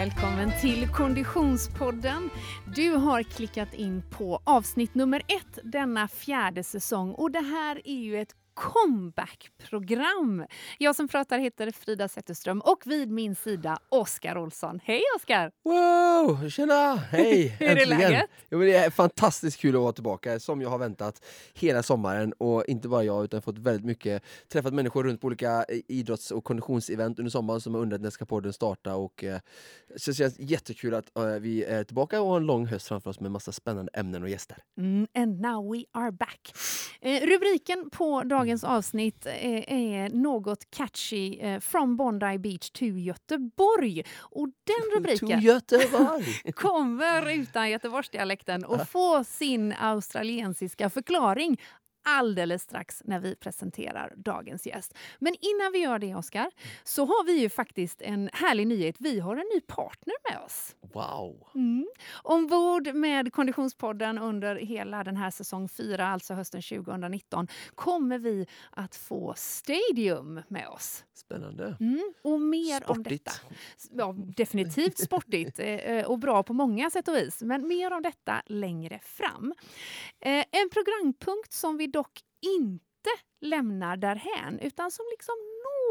välkommen till Konditionspodden. Du har klickat in på avsnitt nummer ett denna fjärde säsong och det här är ju ett comeback-program. Jag som pratar heter Frida Zetterström och vid min sida Oskar Olsson. Hej Oskar! Wow, tjena! Hej! Hur är läget? Jo, det är fantastiskt kul att vara tillbaka som jag har väntat hela sommaren och inte bara jag utan fått väldigt mycket träffat människor runt på olika eh, idrotts och konditionsevent under sommaren som har undrat när ska podden starta och eh, så det känns jättekul att eh, vi är tillbaka och har en lång höst framför oss med massa spännande ämnen och gäster. Mm, and now we are back. Eh, rubriken på dagens avsnitt är, något catchy, eh, From Bondi Beach to Göteborg. Och den rubriken kommer utan Göteborgsdialekten och få sin australiensiska förklaring alldeles strax när vi presenterar dagens gäst. Men innan vi gör det, Oskar, så har vi ju faktiskt en härlig nyhet. Vi har en ny partner med oss. Wow! Mm. Ombord med Konditionspodden under hela den här säsong 4, alltså hösten 2019, kommer vi att få Stadium med oss. Spännande. Mm. Och mer om detta. Sportigt. Ja, definitivt sportigt eh, eh, och bra på många sätt och vis. Men mer om detta längre fram. Eh, En programpunkt som vi dock inte lämnar därhän utan som liksom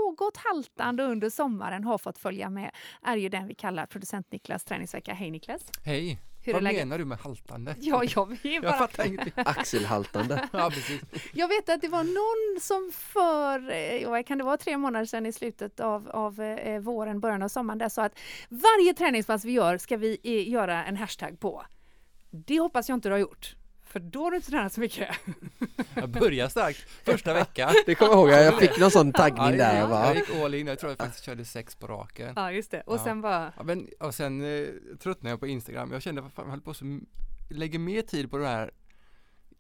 något haltande under sommaren har fått följa med är ju den vi kallar producent Niklas träningsvecka. Hej Niklas! Hej! Hur är Vad menar du med haltande? Ja, jag, Jag bara, fattar ingenting. Axelhaltande. Ja, precis. jag vet att det var någon som för, eh, vad kan det vara, tre månader sedan i slutet av, av eh, våren, början av sommaren, där sa att varje träningspass vi gör ska vi eh, göra en hashtag på. Det hoppas jag inte du har gjort, för då har du inte tränat så mycket. Jag började starkt första veckan. Det kommer jag ihåg, jag fick någon sån Ja, taggning där. Jag jag, bara, jag gick all in, jag tror jag faktiskt körde sex på raken. Ja, just det. Och Ja. sen bara... Ja, men, och sen eh, tröttnade jag på Instagram. Jag kände, vad fan, jag höll på så lägger mer tid på de här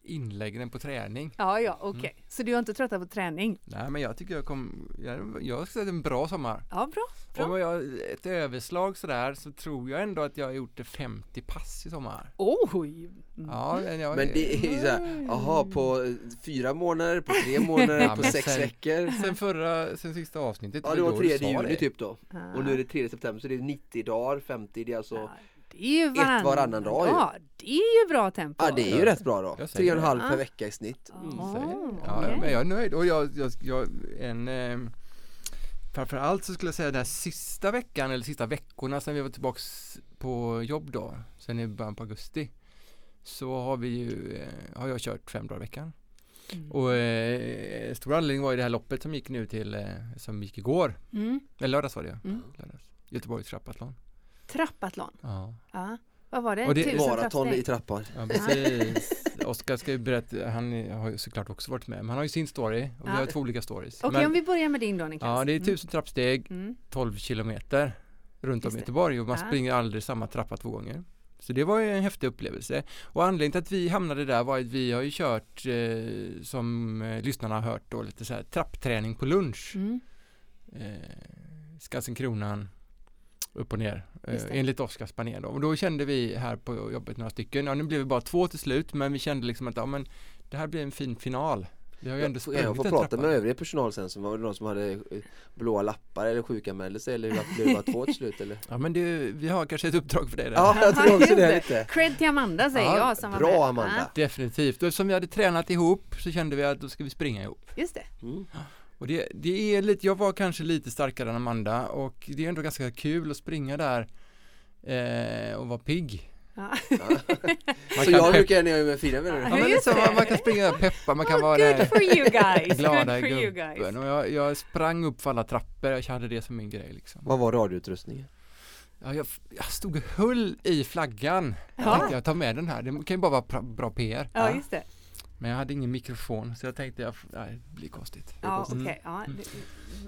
inläggen än på träning. Ja, ja, okej. Så du har inte tröttat på träning? Nej, men jag tycker jag kom, jag, jag har sett en bra sommar. Ja, bra. bra. Om jag, ett överslag sådär så tror jag ändå att jag har gjort det 50 pass i sommar. Oj! Mm. Ja, men jag, Men det är ju såhär, jaha på eh, fyra månader, på tre månader, Ja, på sex sen- veckor Sen förra, sen sista avsnittet. Ja det var var då du 3 sa juni typ då Ah. Och nu är det 3 september så det är 90 dagar, 50 det är alltså Ja, det är ju varann... varannan dag ju. Ja, det är ju bra tempo. Ja det är ju rätt bra då, Jag säger tre och en halv det. per vecka i snitt mm. Ah, Ja, men jag är nöjd och jag, jag, jag en eh, Framförallt så skulle jag säga den här sista veckan eller sista veckorna sen vi var tillbaks på jobb då, sen i början på augusti så har vi ju, eh, har jag kört fem dagar i veckan. Mm. Och eh, stor anledning var ju det här loppet som gick nu till, eh, som gick igår, Mm. eller lördags var det ja. Mm. Lördags. Göteborgs trappatlon. Trappatlon. Ja, Ja. Vad var det? Och det- Maraton i trappar ja precis. Oskar ska ju berätta, han har ju såklart också varit med, men han har ju sin story och vi Ja. har två olika stories. Okej, Men- om vi börjar med din då Niklas. Ja, det är Mm. tusen trappsteg, Mm. 12 kilometer runt om Just det. Göteborg och man Ja. springer aldrig samma trappa två gånger. Så det var ju en häftig upplevelse. Och anledningen till att vi hamnade där var att vi har ju kört, eh, som eh, lyssnarna har hört då, lite så här trappträning på lunch. Mm. Eh, Skansen-Kronan, upp och ner, eh, enligt Oskars baner då. Och då kände vi här på jobbet några stycken, ja nu blev vi bara två till slut, men vi kände liksom att ja, men det här blir en fin final. Vi har ju ändå Jag, jag får prata trappan. med övriga personal sen som var det någon som hade eh, blåa lappar eller sjukanmälde sig eller blev det bara två till slut eller? Ja men det, vi har kanske ett uppdrag för dig där. Ja jag tror också det lite Cred till Amanda säger Ja, jag som var Bra med. Amanda! Definitivt, och eftersom vi hade tränat ihop så kände vi att då ska vi springa ihop. Just det. Mm. Och det, det är lite, jag var kanske lite starkare än Amanda och det är ändå ganska kul att springa där eh, och vara pigg. Ja. Man Så jag brukar när jag är med Frida menar Ja, du? Ja, men liksom, det. man kan springa där och peppa, man kan Oh, vara good for you guys! glada good for you guys. och jag, jag sprang upp för alla trappor, jag hade det som min grej liksom. Vad var radioutrustningen? Ja, jag, jag stod och höll i flaggan. Jag Ja. tänkte jag tar med den här, det kan ju bara vara bra PR. Ja, just det. Men jag hade ingen mikrofon så jag tänkte, nej, det blir konstigt. Ja, Mm. okej. Ja.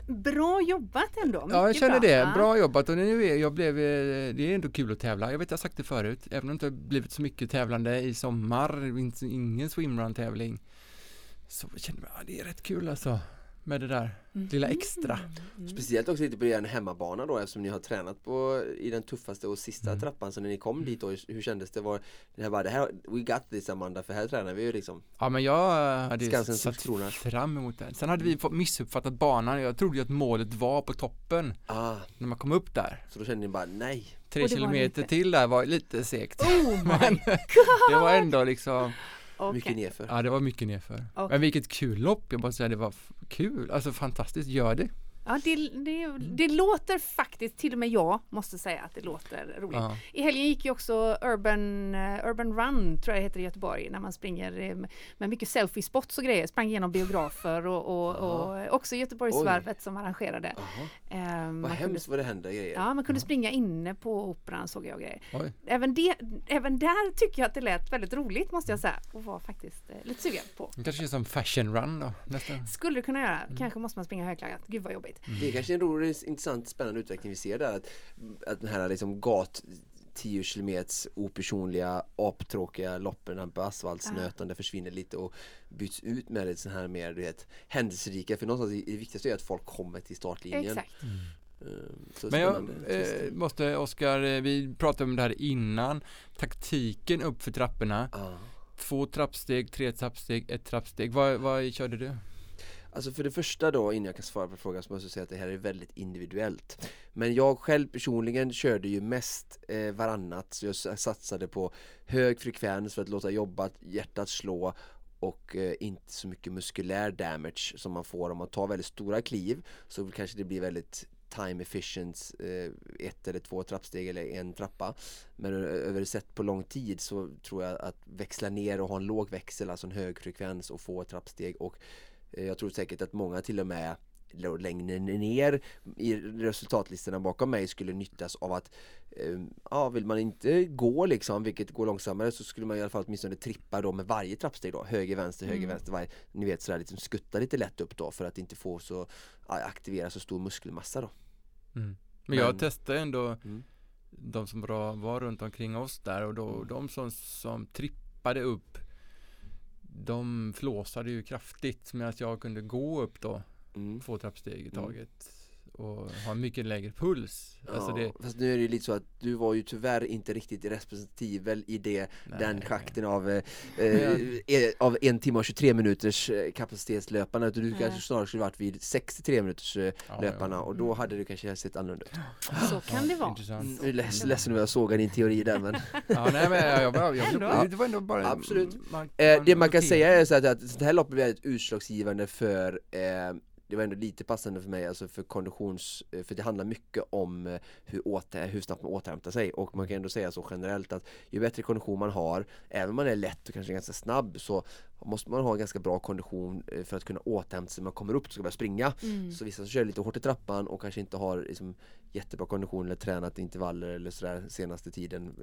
Bra jobbat ändå. Ja, jag Mycket känner bra. det. Bra jobbat och nu är jag blev, eh, det är ändå kul att tävla. Jag vet jag har sagt det förut, även om det inte har blivit så mycket tävlande i sommar, ingen swimrun tävling. Så känner jag, ja, det är rätt kul alltså. Med det där lilla extra. Mm. Speciellt också lite på er hemmabana då eftersom ni har tränat på i den tuffaste och sista Mm. trappan så när ni kom dit då, hur kändes det? Var det här bara, det här, we got this Amanda för här tränar vi ju liksom Ja men jag hade ju Skansens satt fram emot det. Sen hade vi fått missuppfattat banan. Jag trodde ju att målet var på toppen Ah, när man kom upp där. så då kände ni bara nej Tre kilometer till där var lite segt. Oh Men my det var ändå liksom, Okej. Mycket nerför ja det var mycket nerför. Okej. Men vilket kul lopp, jag bara säga det var kul, alltså fantastiskt, gör det. Ja, det, det, det låter faktiskt, till och med jag måste säga att det låter roligt. Ja. I helgen gick ju också Urban, eh, Urban Run, tror jag det heter i Göteborg, när man springer eh, med mycket selfie-spots och grejer. Sprang igenom biografer och, och, och också Göteborgsvarvet som arrangerade. Eh, man vad kunde, hemskt vad det händer grejer ja, man kunde springa inne på operan såg jag och grejer. Oj. Även, det, även där tycker jag att det lät väldigt roligt måste jag säga och var faktiskt eh, lite sugen på. Det kanske är som fashion run då, nästa. Skulle det kunna göra. Kanske måste man springa högklackat. Gud vad jobbigt. Det är kanske en rolig, intressant, spännande utveckling vi ser där att, att den här liksom gat 10 kilometers opersonliga, aptråkiga loppen på asfaltsnötande försvinner lite och byts ut med lite sån här mer du vet, händelserika för någonstans det viktigaste är att folk kommer till startlinjen. Exakt. Ehm, Så Men jag eh, måste, Oskar, eh, vi pratade om det här innan, taktiken upp för trapporna, Ja. två trappsteg, tre trappsteg, ett trappsteg, vad, vad körde du? Alltså för det första då, innan jag kan svara på frågan så måste jag säga att det här är väldigt individuellt. Men jag själv personligen körde ju mest eh, varannat, så jag satsade på hög frekvens för att låta jobba, hjärtat slå och eh, inte så mycket muskulär damage som man får om man tar väldigt stora kliv så kanske det blir väldigt time efficient, eh, ett eller två trappsteg eller en trappa. Men eh, över sett på lång tid så tror jag att växla ner och ha en låg växel, alltså en hög frekvens och få trappsteg och jag tror säkert att många till och med längre ner i resultatlistorna bakom mig skulle nyttjas av att eh, ja, vill man inte gå liksom, vilket går långsammare så skulle man i alla fall åtminstone trippa då med varje trappsteg då, höger, vänster, höger, Mm. vänster, varje, ni vet sådär liksom skutta lite lätt upp då för att inte få så, aktivera så stor muskelmassa då. Mm. Men jag Men- testade ändå Mm. de som var, var runt omkring oss där och då, de som, som trippade upp de flåsade ju kraftigt medan jag kunde gå upp då Mm. två trappsteg i Mm. taget och ha mycket lägre puls. Alltså det, Ja, fast nu är det ju lite så att du var ju tyvärr inte riktigt representativ väl i det, den nej. schakten av, eh, eh, eh, av en timme och 23 minuters eh, kapacitetslöparna utan du Nej. kanske snarare skulle varit vid 63 minuters eh, Ja, löparna ja. och då hade det kanske sett annorlunda ut. Så kan det vara. Intressant. Jag är leds, ledsen om jag sågar din teori där men Ja, nej, men jag, jag, jag, jag, det var ändå bara Absolut. Man, eh, det man kan säga är så att, att det här loppet blir väldigt utslagsgivande för eh, det var ändå lite passande för mig, alltså för konditions, eh, för det handlar mycket om eh, hur, åter, hur snabbt man återhämtar sig och man kan ändå säga så generellt att ju bättre kondition man har, även om man är lätt och kanske ganska snabb så måste man ha en ganska bra kondition eh, för att kunna återhämta sig när man kommer upp och ska börja springa. Mm. Så vissa som kör lite hårt i trappan och kanske inte har liksom, jättebra kondition eller tränat intervaller eller sådär senaste tiden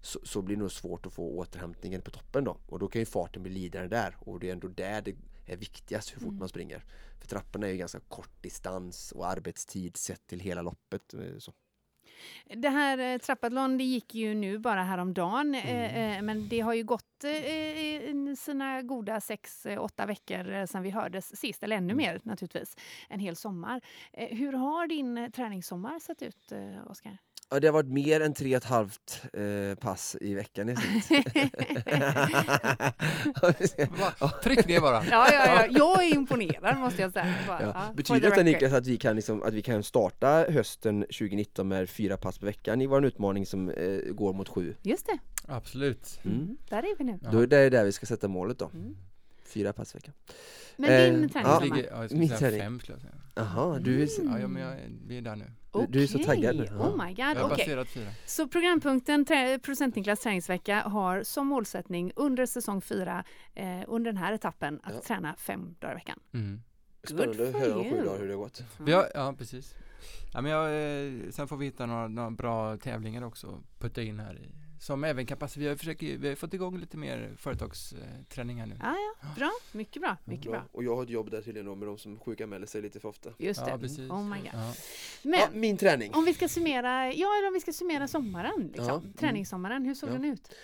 så, så blir det nog svårt att få återhämtningen på toppen då och då kan ju farten bli lidande där och det är ändå där det är viktigast hur fort Mm. man springer. För trapporna är ju ganska kort distans och arbetstid sett till hela loppet. eh, Så. Det här eh, Trappathlon det gick ju nu bara häromdagen eh, Mm. men det har ju gått sina goda sex, åtta veckor sedan vi hördes sist, eller ännu Mm. mer naturligtvis, en hel sommar. Hur har din träningssommar sett ut, Oskar? Ja, det har varit mer än tre och ett halvt eh, pass i veckan i snitt. Tryck ner bara. Ja, ja, ja, jag är imponerad måste jag säga. Bara, Ja. Betyder detta. Niklas att vi kan, liksom, att vi kan starta hösten 2019 med fyra pass per veckan i vår utmaning som eh, går mot sju? Just det, Absolut. Mm. mm. där är vi nu. Då är det där vi ska sätta målet då. Mm. Fyra pass i veckan. Men Eh, din ja. Ligger, ja, jag skulle säga träning. fem skulle jag säga. Jaha, du är, så- Mm. Ja, men jag, vi är där nu. Du- du är så taggad nu. Ja. Oh my god, fyra. Så programpunkten Producent Niklas träningsvecka har som målsättning under säsong fyra, eh, under den här etappen, att Ja. träna fem dagar i veckan. Mm. spännande att höra om sju dagar hur det har gått. Vi har, ja, precis. Ja, men jag, eh, sen får vi hitta några, några bra tävlingar också att putta in här i. Som även passa. Vi har, försökt, vi har fått igång lite mer företagsträning här nu. Ja, ja, bra. Mycket bra. Mycket bra. Och jag har ett jobb där tydligen då med de som sjukanmäler sig lite för ofta. Just Ja, det. precis. Oh my god. Ja. Men Ja, min träning. om vi ska summera, ja, eller om vi ska summera sommaren, liksom. Ja, mm. träningssommaren, hur såg Ja. den ut?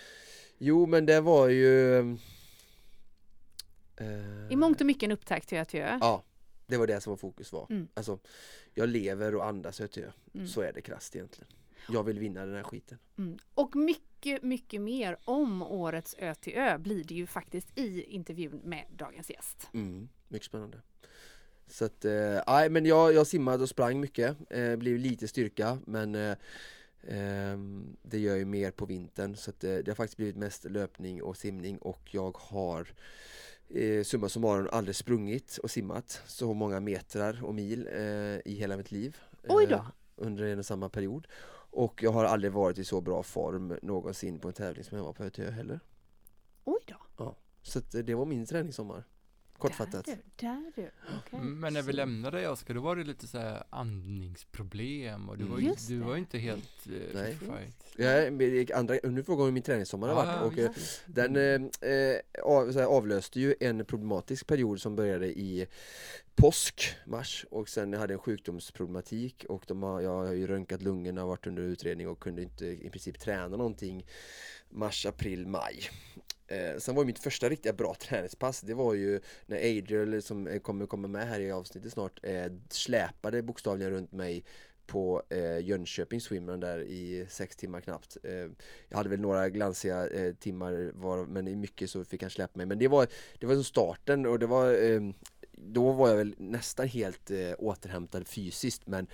Jo men det var ju... eh, I mångt och mycket en upptakt till Götö. Ja, Det var det som var fokus var. Mm. Alltså, jag lever och andas ÖTÖ. Mm. Så är det krasst egentligen. Jag vill vinna den här skiten. Mm. Och mycket, mycket mer om årets ÖTÖ blir det ju faktiskt i intervjun med dagens gäst. Mm, mycket spännande. Så att, eh, nej men jag, jag simmade och sprang mycket, eh, blev lite styrka men eh, ehm, det gör ju mer på vintern så att eh, det har faktiskt blivit mest löpning och simning och jag har eh, summa summarum aldrig sprungit och simmat så många metrar och mil eh, i hela mitt liv. Oj då! eh, under en och samma period. Och jag har aldrig varit i så bra form någonsin på en tävling som jag var på ÖTÖ heller. Oj då! Så att, eh, det var min träningssommar. Kortfattat. Där du, där du. Okej. Men när vi Så- lämnade dig Oskar, då var det lite så här andningsproblem och du var ju, du var ju inte helt eh, Nej. fight. Ja, men det- andra, nu frågar hon hur min träningssommar har varit och eh, visst. den eh, eh, av, så här, avlöste ju en problematisk period som började i påsk, mars och sen hade jag en sjukdomsproblematik och de har, jag har ju röntgat lungorna och varit under utredning och kunde inte i princip träna någonting mars, april, maj. Eh, sen var ju mitt första riktiga bra träningspass det var ju när Adriel som eh, kommer komma med här i avsnittet snart eh, släpade bokstavligen runt mig på eh, Jönköping Swimrun där i sex timmar knappt. Eh, jag hade väl några glansiga eh, timmar var, men i mycket så fick han släppa mig. Men det var, det var som starten och det var eh, då var jag väl nästan helt eh, återhämtad fysiskt men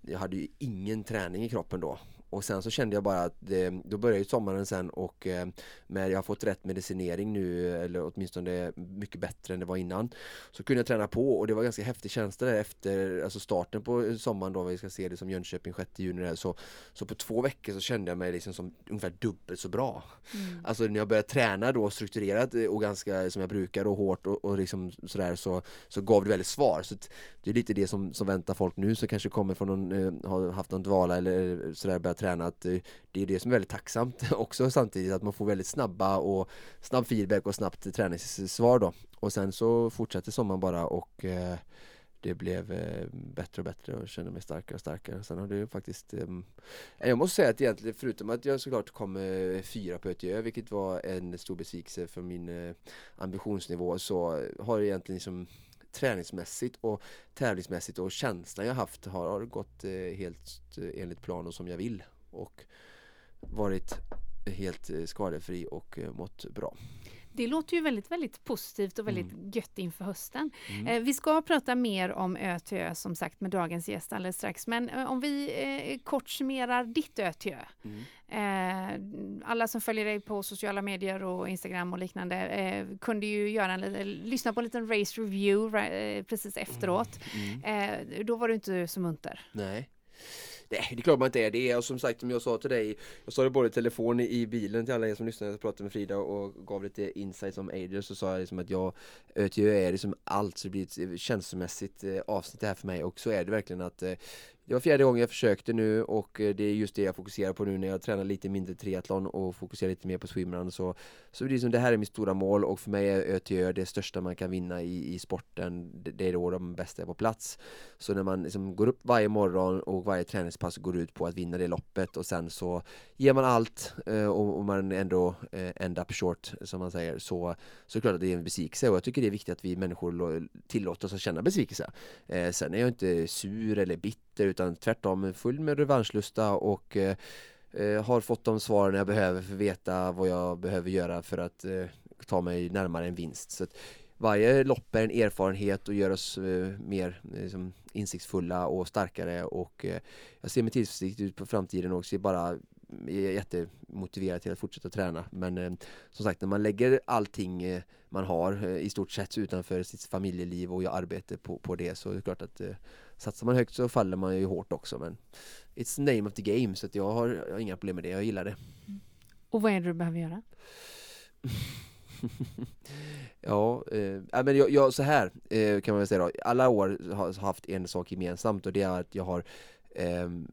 jag hade ju ingen träning i kroppen då. Och sen så kände jag bara att det, då började ju sommaren sen och eh, med jag har fått rätt medicinering nu eller åtminstone mycket bättre än det var innan så kunde jag träna på och det var ganska häftig känsla där efter alltså starten på sommaren då vi ska se det som Jönköping 6 juni där, så, så på två veckor så kände jag mig liksom som ungefär dubbelt så bra. Mm. Alltså när jag började träna då strukturerat och ganska som jag brukar och hårt och, och liksom sådär så, så gav det väldigt svar. Så det är lite det som, som väntar folk nu som kanske kommer från någon, eh, har haft någon dvala eller sådär börjat tränat. Eh, det är det som är väldigt tacksamt också samtidigt att man får väldigt snabba och snabb feedback och snabbt träningssvar då. Och sen så fortsätter sommaren bara och eh, det blev eh, bättre och bättre och kände mig starkare och starkare. Sen har det ju faktiskt ehm, Jag måste säga att egentligen förutom att jag såklart kom fyra på ÖTÖ vilket var en stor besvikelse för min ambitionsnivå så har det egentligen liksom träningsmässigt och tävlingsmässigt och känslan jag haft har, har gått helt enligt plan och som jag vill och varit helt eh, skadefri och eh, mått bra. Det låter ju väldigt, väldigt positivt och väldigt gött inför hösten. Mm. Eh, vi ska prata mer om ÖTÖ som sagt med dagens gäst alldeles strax. Men eh, om vi eh, kort summerar ditt ÖTÖ. Mm. Eh, alla som följer dig på sociala medier och Instagram och liknande kunde ju göra en, lyssna på en liten race review precis efteråt. Mm. Eh, då var du inte så munter. Nej. Nej, det är klart man inte är det. Och som sagt, som jag sa till dig, jag sa det både i telefon i bilen till alla er som lyssnar, jag pratade med Frida och gav lite insights om Adrian, så sa jag liksom att jag, eh, ÖTÖ är liksom allt, så det blir ett eh, känslomässigt eh, avsnitt det här för mig och så är det verkligen att det var fjärde gången jag försökte nu och eh, det är just det jag fokuserar på nu när jag tränar lite mindre triathlon och fokuserar lite mer på swimrun så, så det är som det här är mitt stora mål och för mig är ÖTÖ det största man kan vinna i, i sporten. Det, är då de bästa är på plats. Så när man liksom går upp varje morgon och varje träningspass går ut på att vinna det loppet och sen så ger man allt eh, och, och man ändå eh, end up short som man säger så, så är det klart att det är en besvikelse och jag tycker det är viktigt att vi människor tillåter oss att känna besvikelse. Sen är jag inte sur eller bitter utan tvärtom full med revanschlusta och eh, eh, har fått de svaren jag behöver för att veta vad jag behöver göra för att eh, ta mig närmare en vinst. Så att varje lopp är en erfarenhet och gör oss eh, mer liksom, insiktsfulla och starkare och eh, jag ser med tillförsikt ut på framtiden och ser bara är jättemotiverad till att fortsätta träna men eh, som sagt när man lägger allting eh, man har eh, i stort sett utanför sitt familjeliv och arbete på, på det så är det klart att eh, satsar man högt så faller man ju hårt också men It's the name of the game så jag, har, jag har inga problem med det, jag gillar det Och vad är det du behöver göra? Ja, eh, ja, men jag, jag, så här eh, kan man väl säga då. Alla år har haft en sak gemensamt och det är att jag har ehm,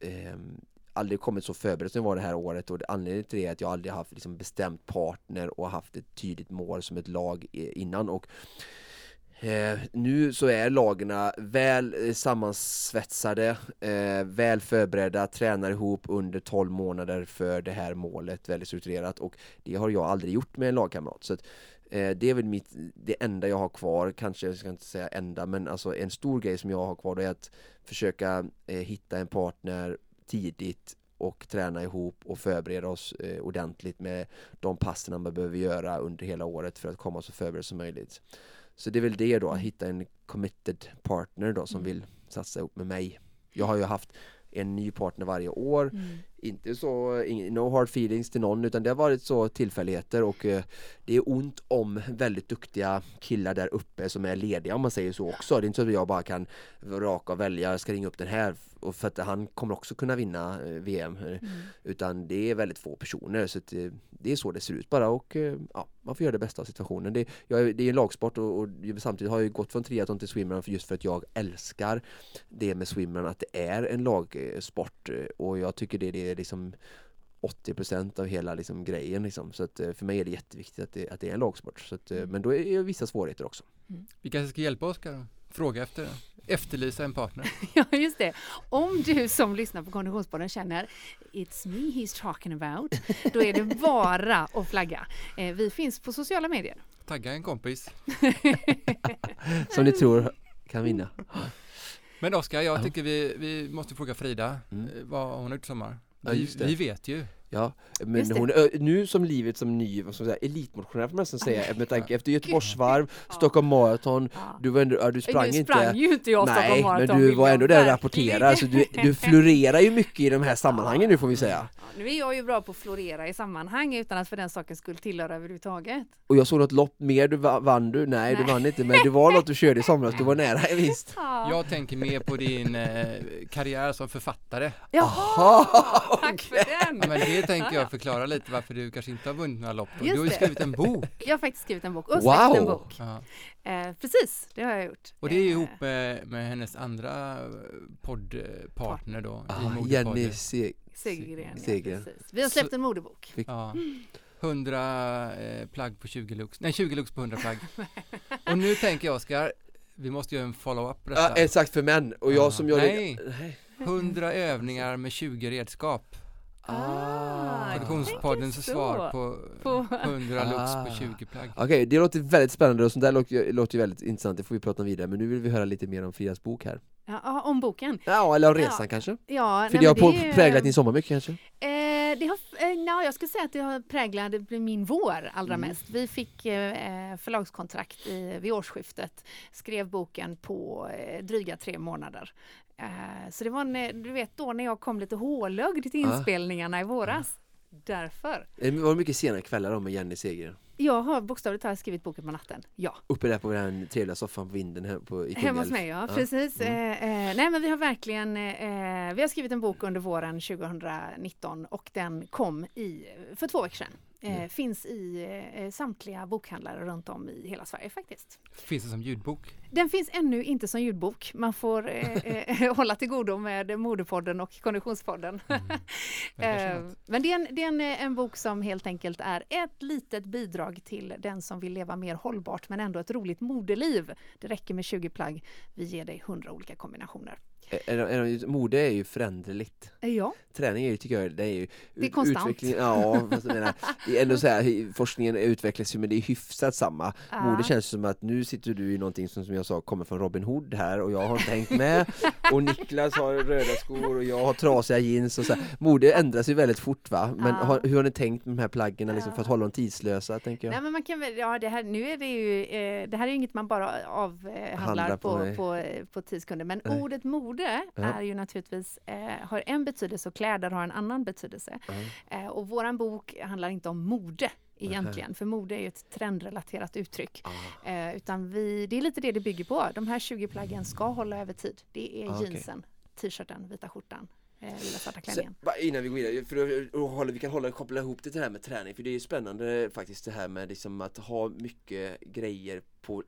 ehm, aldrig kommit så förberedd som jag var det här året och anledningen till det är att jag aldrig haft liksom, bestämt partner och haft ett tydligt mål som ett lag eh, innan och Eh, nu så är lagarna väl eh, sammansvetsade, eh, väl förberedda, tränar ihop under 12 månader för det här målet väldigt strukturerat och det har jag aldrig gjort med en lagkamrat. Så att, Eh, det är väl mitt, det enda jag har kvar, kanske jag ska inte säga enda, men alltså en stor grej som jag har kvar är att försöka eh, hitta en partner tidigt och träna ihop och förbereda oss eh, ordentligt med de passen man behöver göra under hela året för att komma så förberedd som möjligt. Så det är väl det då, att hitta en committed partner då som Mm. vill satsa ihop med mig. Jag har ju haft en ny partner varje år, Mm. Inte så, no hard feelings till någon utan det har varit så tillfälligheter och eh, det är ont om väldigt duktiga killar där uppe som är lediga om man säger så också. Det är inte så att jag bara kan raka och välja, jag ska ringa upp den här och för att han kommer också kunna vinna eh, VM Mm. utan det är väldigt få personer så eh, det är så det ser ut bara och ja, man får göra det bästa av situationen. Det, jag, är- det är en lagsport och, och samtidigt har jag gått från triathlon till swimrun just för att jag älskar det med swimrun att det är en lagsport och jag tycker det, det är liksom 80% av hela liksom grejen liksom. så att eh, för mig är det jätteviktigt att det, att det är en lagsport så att, eh, Mm. men då är det vissa svårigheter också. Vi kanske ska hjälpa Oskar och fråga efter, efterlysa en partner. Ja, just det. Om du som lyssnar på Konditionspodden känner It's me he's talking about, då är det bara att flagga. Eh, vi finns på sociala medier. Tagga en kompis. Som ni tror kan vinna. Men Oskar, jag Ja. tycker vi, vi måste fråga Frida Mm. vad hon har gjort i sommar. Ja, Vi, just det. vi vet ju. Ja, men hon är nu som livet som ny säga, elitmotionär får man nästan säga med tanke efter Göteborgsvarv, Ja. Stockholm Marathon, Ja. du var ändå, ja, du sprang inte sprang ju inte jag Nej, Stockholm men Marathon, du vill var ändå där och rapporterade så du, du florerar ju mycket i de här sammanhangen nu får vi säga. Nu är jag ju bra på att florera i sammanhang utan att för den saken skulle tillhöra överhuvudtaget. Och jag såg något lopp mer, du va- vann du? Nej, du Nej. vann inte men det var något du körde i somras, du var nära visst. Ja. Jag tänker mer på din eh, karriär som författare. Jaha, Aha, tack för den! Ja, men det tänker Ja, ja. jag förklara lite varför du kanske inte har vunnit några lopp. Du Just har ju det. skrivit en bok. Jag har faktiskt skrivit en bok och släppt en Wow. bok. Ja. Eh, precis, det har jag gjort. Och det är Eh, ihop med, med hennes andra poddpartner då. i Ah. Jenny Se- Segergren. Ja, Segergren. precis. Vi har släppt en modebok. Ja. 100 eh, plagg på 20 lux. Nej, 20 lux på 100 plagg. Och nu tänker jag Oskar, vi måste göra en follow-up på Ja, detta. exakt för män och jag Ah, som gör nej. det Nej. 100 övningar med 20 redskap. Ah, tänker så. svar på, På- 100 lux Ah. på 20 plagg. Okej, det låter väldigt spännande och sånt där låter, ju- låter väldigt intressant, det får vi prata om vidare men nu vill vi höra lite mer om Fridas bok här. Ja, om boken. Ja, eller om resan Ja. kanske? Ja, För nej, det har på, är präglat din sommar mycket kanske? Eh, det har, eh, ja, jag skulle säga att det har präglat min vår allra Mm. mest. Vi fick eh, förlagskontrakt i, vid årsskiftet, skrev boken på eh, dryga tre månader. Eh, så det var en, eh, du vet då när jag kom lite hålögd till Ah. inspelningarna i våras. Därför. Det var mycket senare kvällar då med Jenny Seger. Jag har bokstavligt talat skrivit boken på natten. Ja. Uppe där på den trevliga soffan på vinden här på, i Hemma hos mig, ja. Ja. Precis. Mm. Eh, eh, nej, men vi har verkligen eh, vi har skrivit en bok under våren 2019 och den kom i, för två veckor sedan. Eh, Mm. Finns i eh, samtliga bokhandlare runt om i hela Sverige faktiskt. Finns det som ljudbok? Den finns ännu inte som ljudbok. Man får eh, eh, hålla till godo med Modepodden och Konditionspodden. Mm. Men kanske Eh, det är, en, det är en, eh, en bok som helt enkelt är ett litet bidrag till den som vill leva mer hållbart men ändå ett roligt modeliv. Det räcker med 20 plagg. Vi ger dig 100 olika kombinationer. Är, är, mode är ju föränderligt. Ja, Träning är ju, tycker jag, det är ju Det är konstant. utvecklingen- Ja, fast jag menar, ändå så här, forskningen utvecklas ju men det är hyfsat samma. Ja. Mode känns som att nu sitter du i någonting som, som jag sa kommer från Robin Hood här och jag har inte hängt med och Niklas har röda skor och jag har trasiga jeans och så här. Mode ändras ju väldigt fort va? Men Ja. har, hur har ni tänkt med de här plaggen liksom, för att hålla dem tidslösa tänker jag? Nej, men man kan väl, ja, det här, nu är det ju, eh, det här är ju inget man bara avhandlar Handlar på, på, på, eh, på tio sekunder. Men Nej. ordet mode Ja. är ju naturligtvis, eh, har en betydelse och kläder har en annan betydelse. Eh, och våran bok handlar inte om mode egentligen, för mode är ju ett trendrelaterat uttryck. Ah. Eh, utan vi, det är lite det det bygger på. De här 20 plaggen ska hålla över tid. Det är Ah, jeansen, t-shirten, vita skjortan, eh, Så, innan vi går vidare, för då, vi kan hålla, koppla ihop det till det här med träning för det är ju spännande faktiskt det här med liksom att ha mycket grejer på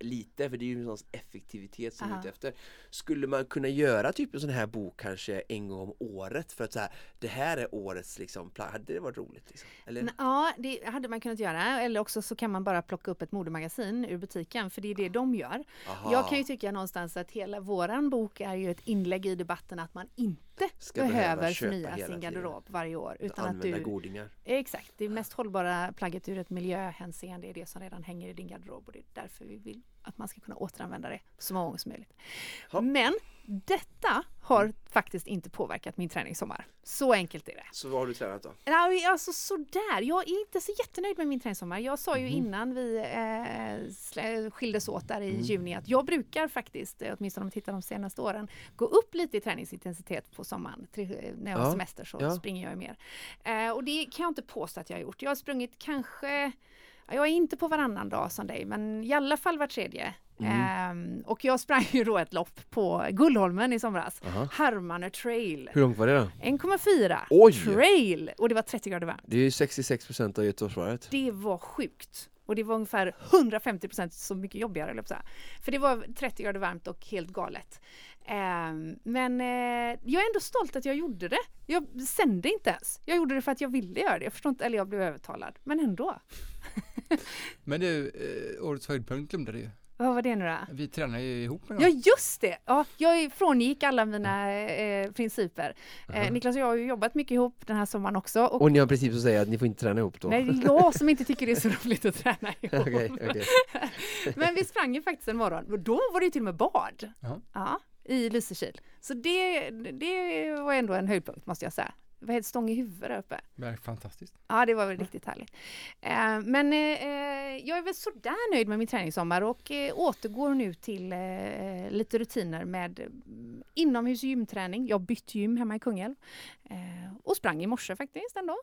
lite, för det är ju sån effektivitet som vi är Aha. ute efter. Skulle man kunna göra typ en sån här bok kanske en gång om året för att så här, det här är årets liksom, hade det varit roligt? Liksom? Eller? Ja, det hade man kunnat göra. Eller också så kan man bara plocka upp ett modemagasin ur butiken, för det är det de gör. Aha. Jag kan ju tycka någonstans att hela våran bok är ju ett inlägg i debatten att man inte Behöva behöver köpa förnya sin tiden. garderob varje år. Utan att du, godingar. exakt, det mest hållbara plagget ur ett miljöhänseende är det som redan hänger i din garderob och det är därför vi vill att man ska kunna återanvända det så många gånger som möjligt. Ja. Men detta har faktiskt inte påverkat min träningssommar. Så enkelt är det. Så vad har du tränat då? Alltså sådär, jag är inte så jättenöjd med min träningssommar. Jag sa ju Mhm. innan vi eh, skildes åt där i Mm. juni att jag brukar faktiskt, eh, åtminstone om man tittar de senaste åren, gå upp lite i träningsintensitet på sommaren. När jag har Ja, semester så ja. springer jag ju mer. Eh, och det kan jag inte påstå att jag har gjort. Jag har sprungit kanske jag är inte på varannan dag som dig, men i alla fall var tredje. Mm. Ehm, och jag sprang ju då ett lopp på Gullholmen i somras. Aha. Harmane trail. Hur långt var det då? 1,4 Oj! trail! Och det var 30 grader varmt. Det är ju 66 procent av Göteborgsvarvet. Det var sjukt. Och det var ungefär 150 procent så mycket jobbigare, eller. För det var 30 grader varmt och helt galet. Ehm, men eh, jag är ändå stolt att jag gjorde det. Jag sände inte ens. Jag gjorde det för att jag ville göra det. Jag förstår inte, eller jag blev övertalad. Men ändå. Men du, eh, årets höjdpunkt glömde du ju. Vad var det nu då? Vi tränar ju ihop en Ja gång. just det! Ja, jag frångick alla mina eh, principer. Eh, Niklas och jag har ju jobbat mycket ihop den här sommaren också. Och, Och ni har en princip som säger att ni får inte träna ihop då? nej, det är jag som inte tycker det är så roligt att träna ihop. Okej, okej. Men vi sprang ju faktiskt en morgon och då var det ju till och med bad. Ja. Ja, I Lysekil. Så det, det var ändå en höjdpunkt måste jag säga. Det var helt stång i huvudet där uppe. Det är fantastiskt. Ja, det var väl riktigt härligt. Eh, men eh, jag är väl sådär nöjd med min träningssommar och eh, återgår nu till eh, lite rutiner med mm, inomhus gymträning. Jag bytte gym hemma i Kungälv eh, och sprang i morse faktiskt ändå.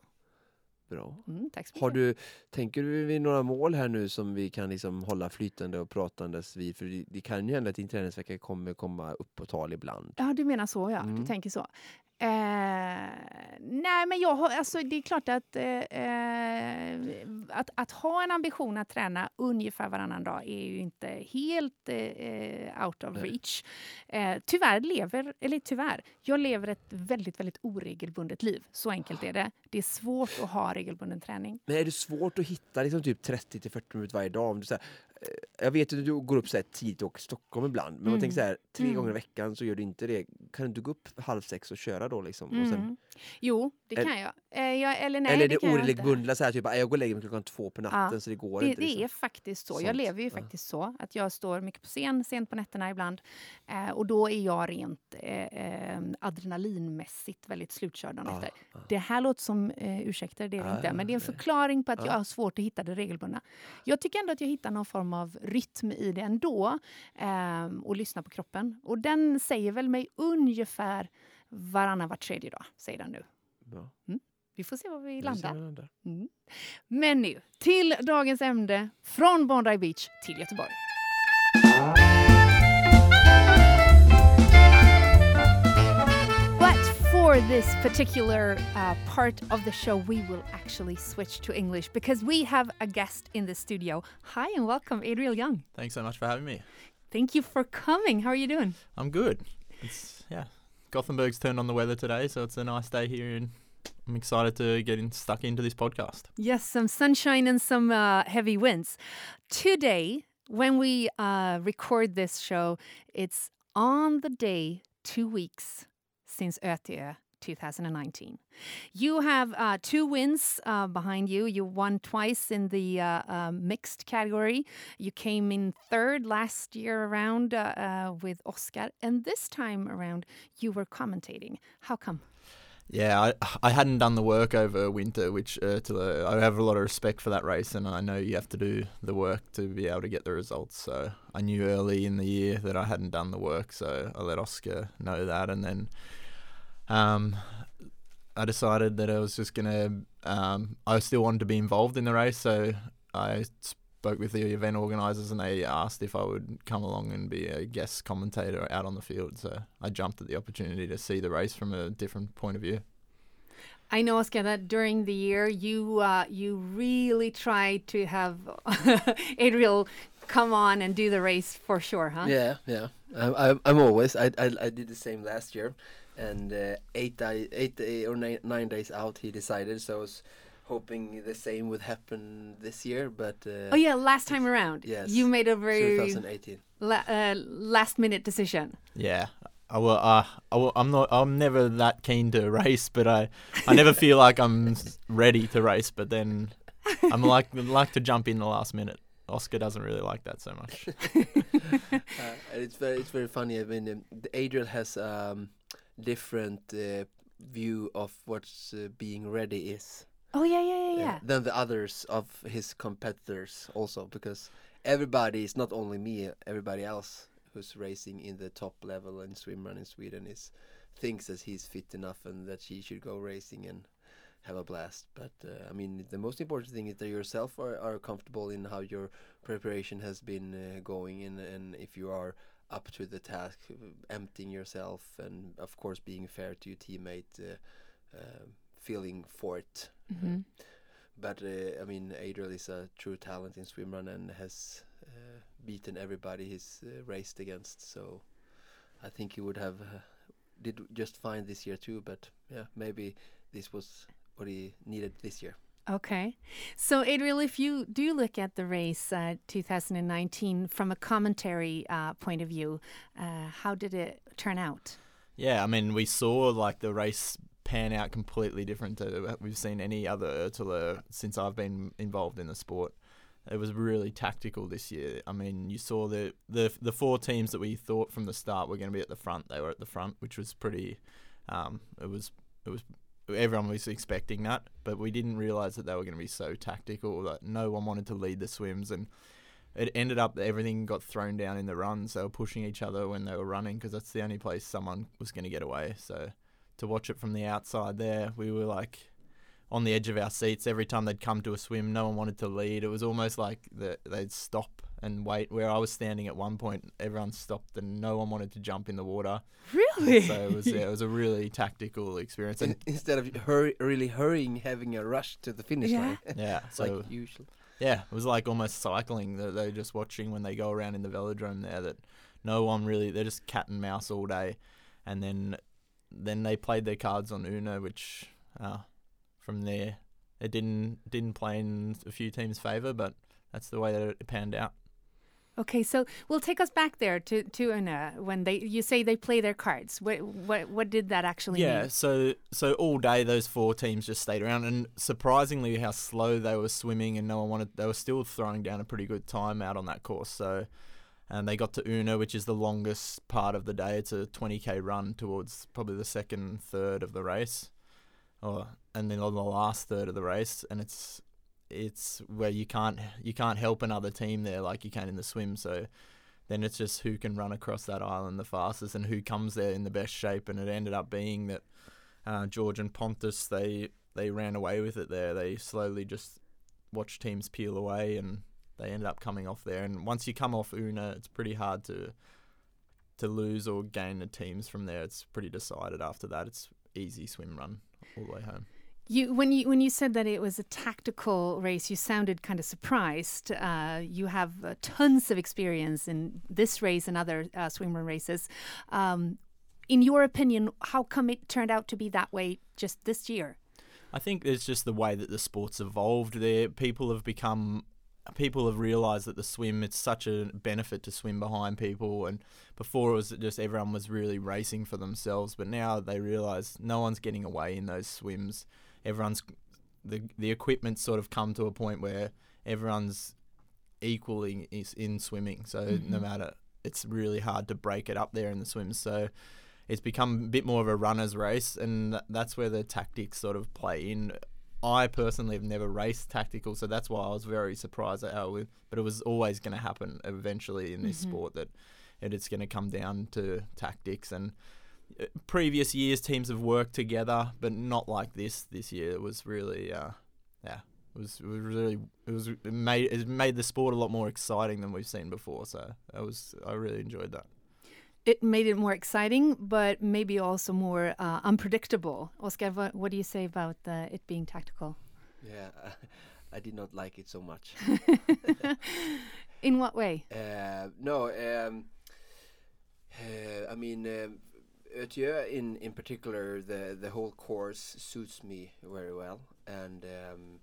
Bra. Mm. Har du, tänker du vid några mål här nu som vi kan liksom hålla flytande och pratandes vid? För det, det kan ju hända att din träningsvecka kommer komma upp på tal ibland. Ja, du menar så ja. Mm. Du tänker så. Eh, nej, men jag har, alltså det är klart att, eh, eh, att att ha en ambition att träna ungefär varannan dag är ju inte helt eh, out of reach. Eh, tyvärr lever, eller tyvärr, jag lever ett väldigt, väldigt oregelbundet liv. Så enkelt är det. Det är svårt att ha regelbunden träning. Men är det svårt att hitta liksom typ 30 till 40 minuter varje dag? Om du, så här, jag vet att du går upp så här tidigt och åker till Stockholm ibland, men man Mm. tänker så här, tre Mm. gånger i veckan så gör du inte det. Kan du inte gå upp halv sex och köra då liksom? Och sen, Mm. Jo, det kan jag. Eh, jag eller nej, eller är det, kan jag inte. oregelbundet, så här, typ, "Ah, jag går och lägger mig klockan två på natten Ja, så det går Det, inte. det Liksom. är faktiskt så. Jag Sånt, lever ju ja. faktiskt så att jag står mycket på scen, sent på nätterna ibland. Eh, och då är jag rent eh, eh, adrenalinmässigt väldigt slutkörd dagen Ja, efter. ja. Det här låter som eh, ursäkter, det är det inte. Men det är en förklaring på att Ja. jag har svårt att hitta det regelbundna. Jag tycker ändå att jag hittar någon form av rytm i det ändå. Eh, och lyssnar på kroppen. Och den säger väl mig ungefär varannan, var tredje dag, säger den nu. Bra. Vi får se var vi Vi landar. vi landar. Mm. Men nu till dagens ämne från Bondi Beach till Göteborg. For this particular uh, part of the show, we will actually switch to English because we have a guest in the studio. Hi and welcome, Adriel Young. Thanks so much for having me. Thank you for coming. How are you doing? I'm good. It's yeah. Gothenburg's turned on the weather today, so it's a nice day here and I'm excited to get in, stuck into this podcast. Yes, some sunshine and some uh, heavy winds. Today, when we uh, record this show, it's on the day two weeks since Ötö 2019. You have uh, two wins uh, behind you. You won twice in the uh, uh, mixed category. You came in third last year around uh, uh, with Oscar, and this time around you were commentating. How come? Yeah, I, I hadn't done the work over winter, which uh, to the, I have a lot of respect for that race, and I know you have to do the work to be able to get the results. So I knew early in the year that I hadn't done the work, so I let Oscar know that, and then um, I decided that I was just gonna. Um, I still wanted to be involved in the race, so I spoke with the event organisers, and they asked if I would come along and be a guest commentator out on the field. So I jumped at the opportunity to see the race from a different point of view. I know, Oscar, that during the year you uh, you really tried to have Adriel come on and do the race for sure, huh? Yeah, yeah. I'm, I'm, I'm always. I, I, I did the same last year, and uh, eight, di- eight day or nine, nine days out, he decided. So I was hoping the same would happen this year, but uh, Oh yeah, last time around, Yes, you made a very 2018. la- uh, last minute decision. Yeah, I will, uh, I will, I'm not. I'm never that keen to race, but I, I never feel like I'm ready to race. But then, I'm like like to jump in the last minute. Oscar doesn't really like that so much. uh, it's very it's very funny. I mean, um, the Adriel has um, different uh, view of what uh, being ready is Oh yeah, yeah, yeah, uh, yeah. than the others of his competitors. Also, because everybody is not only me, everybody else who's racing in the top level and swim run in Sweden is thinks that he's fit enough and that he should go racing and have a blast. But uh, I mean, the most important thing is that yourself are, are comfortable in how your preparation has been uh, going, and and if you are up to the task, emptying yourself, and of course being fair to your teammate, uh, uh, feeling for it. hmm But uh, I mean, Adriel is a true talent in swimrun and has uh, beaten everybody he's uh, raced against. So I think he would have uh, did just fine this year too. But yeah, maybe this was what he needed this year. Okay. So, Adriel, if you do look at the race uh, 2019 from a commentary uh, point of view, uh, how did it turn out? Yeah, I mean, we saw like the race pan out completely different to we've seen any other Ötillö since I've been involved in the sport. It was really tactical this year. I mean, you saw the the the four teams that we thought from the start were going to be at the front. They were at the front, which was pretty. Um, it was it was everyone was expecting that, but we didn't realize that they were going to be so tactical that no one wanted to lead the swims and. It ended up that everything got thrown down in the runs. They were pushing each other when they were running because that's the only place someone was going to get away. So to watch it from the outside there, we were like on the edge of our seats every time they'd come to a swim. No one wanted to lead. It was almost like the, they'd stop and wait. Where I was standing at one point, everyone stopped and no one wanted to jump in the water. Really? So it was yeah, it was a really tactical experience. And Instead of hurry, really hurrying, having a rush to the finish Yeah. line, yeah, so like usual. yeah, it was like almost cycling that they're just watching when they go around in the velodrome there. That no one really they're just cat and mouse all day, and then then they played their cards on Ornö, which uh, from there it didn't didn't play in a few teams' favour, but that's the way that it panned out. Okay, so we'll take us back there to to Ornö when they you say they play their cards. What what what did that actually Yeah, mean? so so all day those four teams just stayed around, and surprisingly how slow they were swimming, and no one wanted. They were still throwing down a pretty good time out on that course. So, and they got to Ornö, which is the longest part of the day. It's a 20k run towards probably the second third of the race, or and then on the last third of the race, and it's it's where you can't you can't help another team there like you can in the swim. So then it's just who can run across that island the fastest and who comes there in the best shape. And it ended up being that uh, George and Pontus they they ran away with it there. They slowly just watched teams peel away and they ended up coming off there. And once you come off Ornö, it's pretty hard to to lose or gain the teams from there. It's pretty decided after that. It's easy swim run all the way home. You when you when you said that it was a tactical race, you sounded kind of surprised. Uh, you have uh, tons of experience in this race and other uh, swimrun races. Um, in your opinion, how come it turned out to be that way just this year? I think it's just the way that the sport's evolved. There, people have become, people have realised that the swim it's such a benefit to swim behind people. And before it was just everyone was really racing for themselves, but now they realise no one's getting away in those swims. Everyone's the the equipment's sort of come to a point where everyone's equaling is in swimming. So mm-hmm. no matter, it's really hard to break it up there in the swims. So it's become a bit more of a runner's race, and that's where the tactics sort of play in. I personally have never raced tactical, so that's why I was very surprised at how we. But it was always going to happen eventually in this sport that it, it's going to come down to tactics. And uh, previous years, teams have worked together, but not like this. This year, it was really, uh, yeah, it was it was really it was it made it made the sport a lot more exciting than we've seen before. So I was I really enjoyed that. It made it more exciting, but maybe also more uh, unpredictable. Oscar, what, what do you say about uh, it being tactical? Yeah, I did not like it so much. In what way? Uh, no, um, uh, I mean, um, in in particular, the the whole course suits me very well, and um,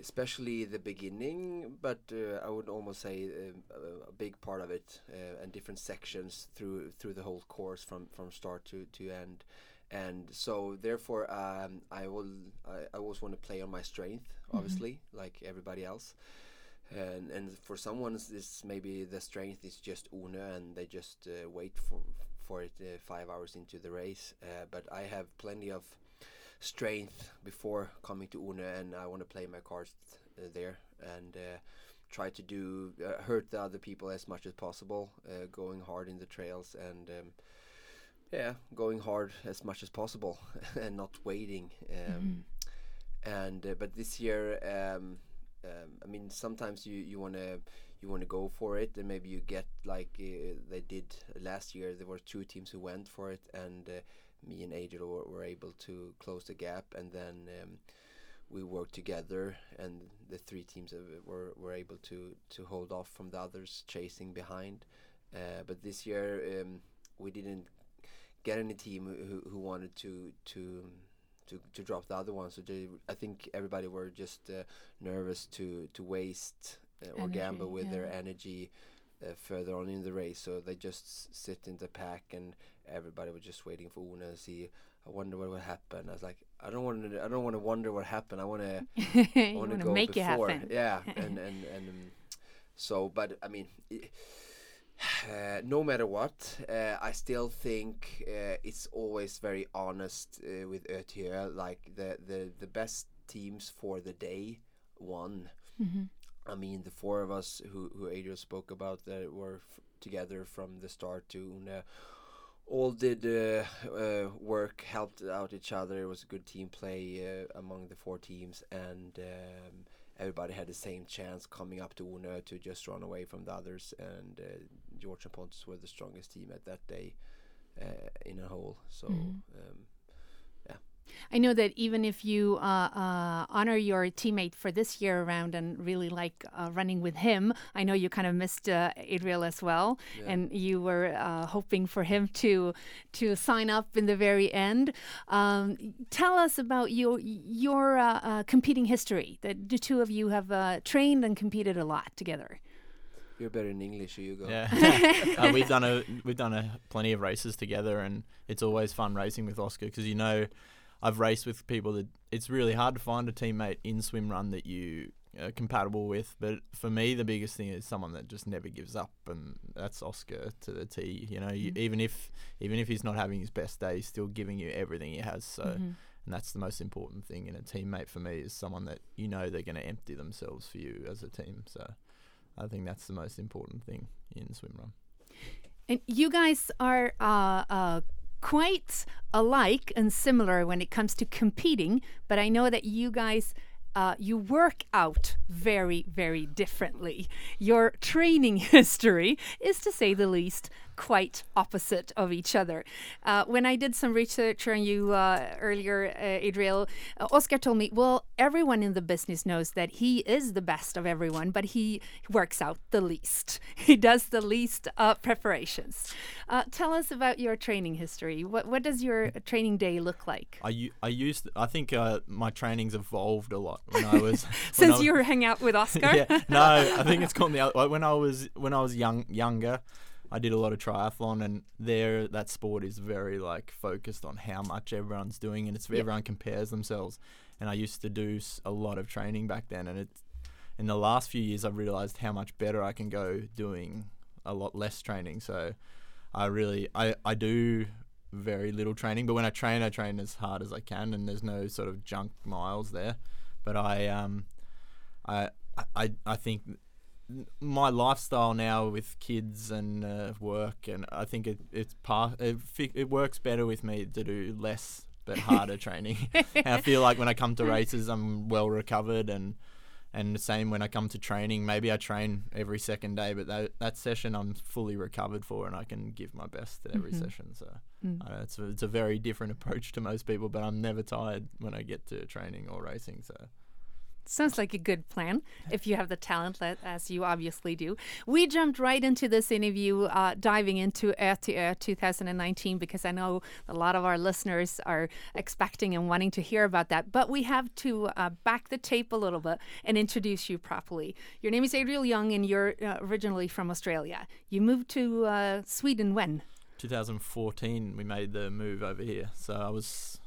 especially the beginning, but uh, I would almost say uh, a big part of it uh, and different sections through through the whole course from from start to to end. And so, therefore, um, I will. I, I always want to play on my strength, obviously, like everybody else. And and for someone, this maybe the strength is just Ornö, and they just uh, wait for for it uh, five hours into the race. Uh, but I have plenty of strength before coming to Ornö, and I want to play my cards uh, there and uh, try to do uh, hurt the other people as much as possible, uh, going hard in the trails and. Um, yeah, going hard as much as possible and not waiting. Um, And uh, but this year, um, um, I mean, sometimes you you wanna you wanna go for it, and maybe you get like uh, they did last year. There were two teams who went for it, and uh, me and Adriel were, were able to close the gap, and then. Um, we worked together, and the three teams were, were able to, to hold off from the others chasing behind. Uh, but this year, um, we didn't get any team who, who wanted to to to to drop the other one. So they, I think everybody were just uh, nervous to to waste uh, or Energy, gamble with their yeah. energy uh, further on in the race. So they just s- sit in the pack, and everybody was just waiting for Ornö to see. I wonder what would happen. I was like, I don't want to. I don't want to wonder what happened. I want to. I want to go make before. it happen. Yeah, and and and um, so, but I mean, i- uh, no matter what, uh, I still think uh, it's always very honest uh, with ÖTÖ. Like the the the best teams for the day won. Mhm. I mean, the four of us who who Adriel spoke about that were f- together from the start to Ornö. All did uh, uh, work, helped out each other. It was a good team play uh, among the four teams, and um, everybody had the same chance coming up to Ornö to just run away from the others. And uh, George and Pontus were the strongest team at that day uh, in a whole. So Mhm. um, I know that even if you uh, uh, honor your teammate for this year around and really like uh, running with him, I know you kind of missed uh, Adriel as well, Yeah. and you were uh, hoping for him to to sign up in the very end. Um, tell us about your your uh, uh, competing history. The, the two of you have uh, trained and competed a lot together. you're better in English, so you go. Yeah, uh, we've done a we've done a plenty of races together, and it's always fun racing with Oscar because you know I've raced with people that it's really hard to find a teammate in swim run that you are compatible with. But for me, the biggest thing is someone that just never gives up, and that's Oscar to the T. You know, you, Mhm. even if even if he's not having his best day, he's still giving you everything he has. So. Mhm. And that's the most important thing in a teammate for me is someone that you know they're going to empty themselves for you as a team. So I think that's the most important thing in swim run. And you guys are uh, uh, quite alike and similar when it comes to competing, but I know that you guys. Uh, you work out very, very differently. Your training history is, to say the least, quite opposite of each other. Uh, when I did some research on you uh, earlier, uh, Adriel, uh, Oscar told me, well, everyone in the business knows that he is the best of everyone, but he works out the least. He does the least uh, preparations. Uh, tell us about your training history. What, what does your training day look like? I, I used I think uh, my training's evolved a lot when I was Since I, you hang out with Oscar? yeah no I think it's called the when I was when I was young younger I did a lot of triathlon and there that sport is very like focused on how much everyone's doing and it's Yep. everyone compares themselves. And I used to do a lot of training back then and it's in the last few years I've realized how much better I can go doing a lot less training. So I really I, I do very little training but when I train I train as hard as I can and there's no sort of junk miles there. But I um I I I think my lifestyle now with kids and uh, work and I think it it's part it, it works better with me to do less but harder training and I feel like when I come to races I'm well recovered and and the same when I come to training maybe I train every second day but that, that session I'm fully recovered for and I can give my best at every Mhm. session so Mm. it's, a, it's a very different approach to most people but I'm never tired when I get to training or racing so Sounds like a good plan if you have the talent, as you obviously do. We jumped right into this interview, uh, diving into Ötillö 2019, because I know a lot of our listeners are expecting and wanting to hear about that. But we have to uh, back the tape a little bit and introduce you properly. Your name is Adriel Young, and you're uh, originally from Australia. You moved to uh, Sweden when? 2014, we made the move over here. So I was,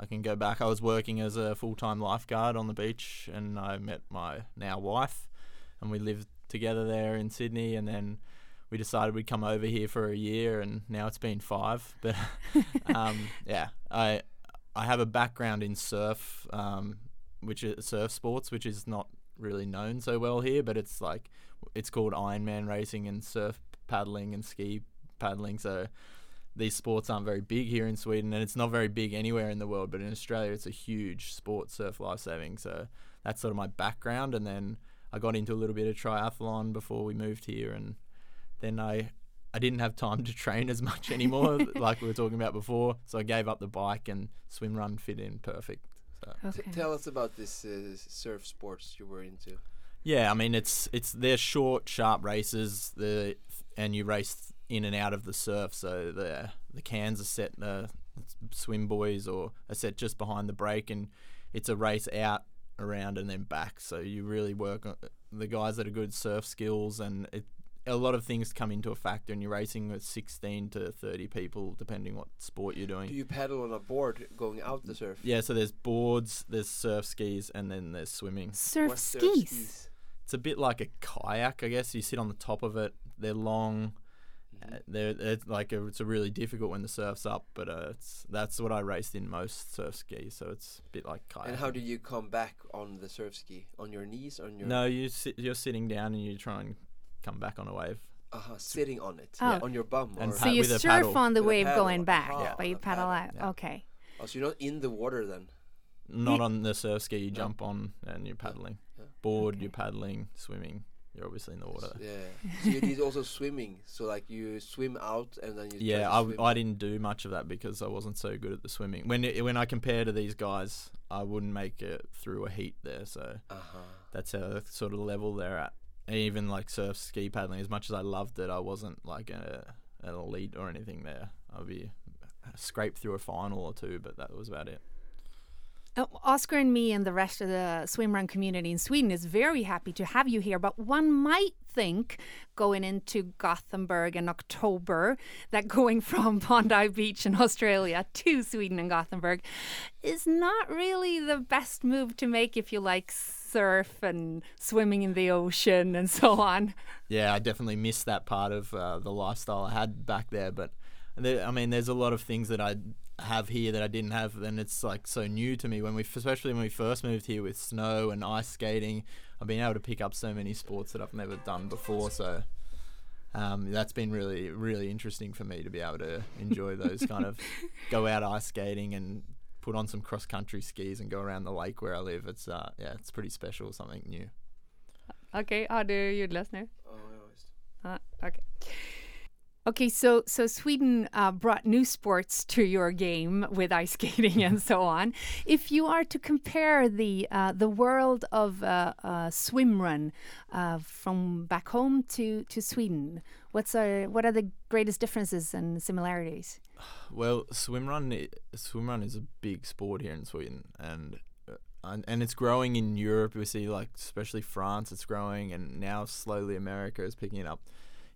I can go back. I was working as a full time lifeguard on the beach, and I met my now wife, and we lived together there in Sydney. And then we decided we'd come over here for a year, and now it's been five. But um, yeah, I I have a background in surf, um, which is surf sports, which is not really known so well here, but it's like it's called Ironman racing and surf paddling and ski paddling. So these sports aren't very big here in Sweden, and it's not very big anywhere in the world. But in Australia, it's a huge sport, surf lifesaving. So that's sort of my background. And then I got into a little bit of triathlon before we moved here, and then I I didn't have time to train as much anymore, like we were talking about before. So I gave up the bike, and swim run fit in perfect. So. T- tell us about this uh, surf sports you were into. Yeah, I mean it's it's they're short, sharp races. The and you race in and out of the surf. So the the cans are set. Uh, swim boys or are set just behind the break, and it's a race out, around, and then back. So you really work on the guys that are good surf skills, and it, a lot of things come into a factor. And you're racing with 16 to 30 people, depending what sport you're doing. Do you paddle on a board going out the surf? yeah, so there's boards, there's surf skis, and then there's swimming. Surf What's surf skis. It's a bit like a kayak, I guess. You sit on the top of it. They're long. Mhm. Uh, They're it's like a, it's a really difficult when the surf's up, but uh, it's that's what I raced in most surf ski, So it's a bit like kayak. And how do you come back on the surf ski? On your knees? On your No, you sit. You're sitting down and you try and come back on a wave. Uh-huh, sitting on it. Oh. On your bum. And or So you surf paddle. on the With wave going back, Aha, but you paddle paddle, out. yeah. Okay. oh, so you're not in the water then. Not on the surf ski. You No. jump on and you're paddling. yeah. Board, Okay. you're paddling, swimming. You're obviously in the water. Yeah. so you did also swimming. So like you swim out and then you. Yeah, I didn't do much of that because I wasn't so good at the swimming. When it, when I compare to these guys, I wouldn't make it through a heat there. So Uh-huh. that's a sort of level they're at. And even like surf ski paddling, as much as I loved it, I wasn't like a, an elite or anything there. I'd be scraped through a final or two, but that was about it. Uh, Oscar and me and the rest of the swim run community in Sweden is very happy to have you here. But one might think going into Gothenburg in October that going from Bondi Beach in Australia to Sweden and Gothenburg is not really the best move to make if you like surf and swimming in the ocean and so on. Yeah, I definitely missed that part of uh, the lifestyle I had back there. But I mean, there's a lot of things that I have here that I didn't have, and it's like so new to me. When we, especially when we first moved here with snow and ice skating, I've been able to pick up so many sports that I've never done before. So um, that's been really, really interesting for me to be able to enjoy those kind of go out ice skating and put on some cross country skis and go around the lake where I live. It's uh, yeah, it's pretty special, something new. Okay, har du ljudlös nu? Oh, ja, just. Uh, okay. Okay, so so Sweden uh, brought new sports to your game with ice skating and so on. If you are to compare the uh, the world of uh, uh, swim run uh, from back home to, to Sweden, what's uh, what are the greatest differences and similarities? Well, swimrun i- swimrun is a big sport here in Sweden, and and, and it's growing in Europe. We see like especially France, it's growing, and now slowly America is picking it up.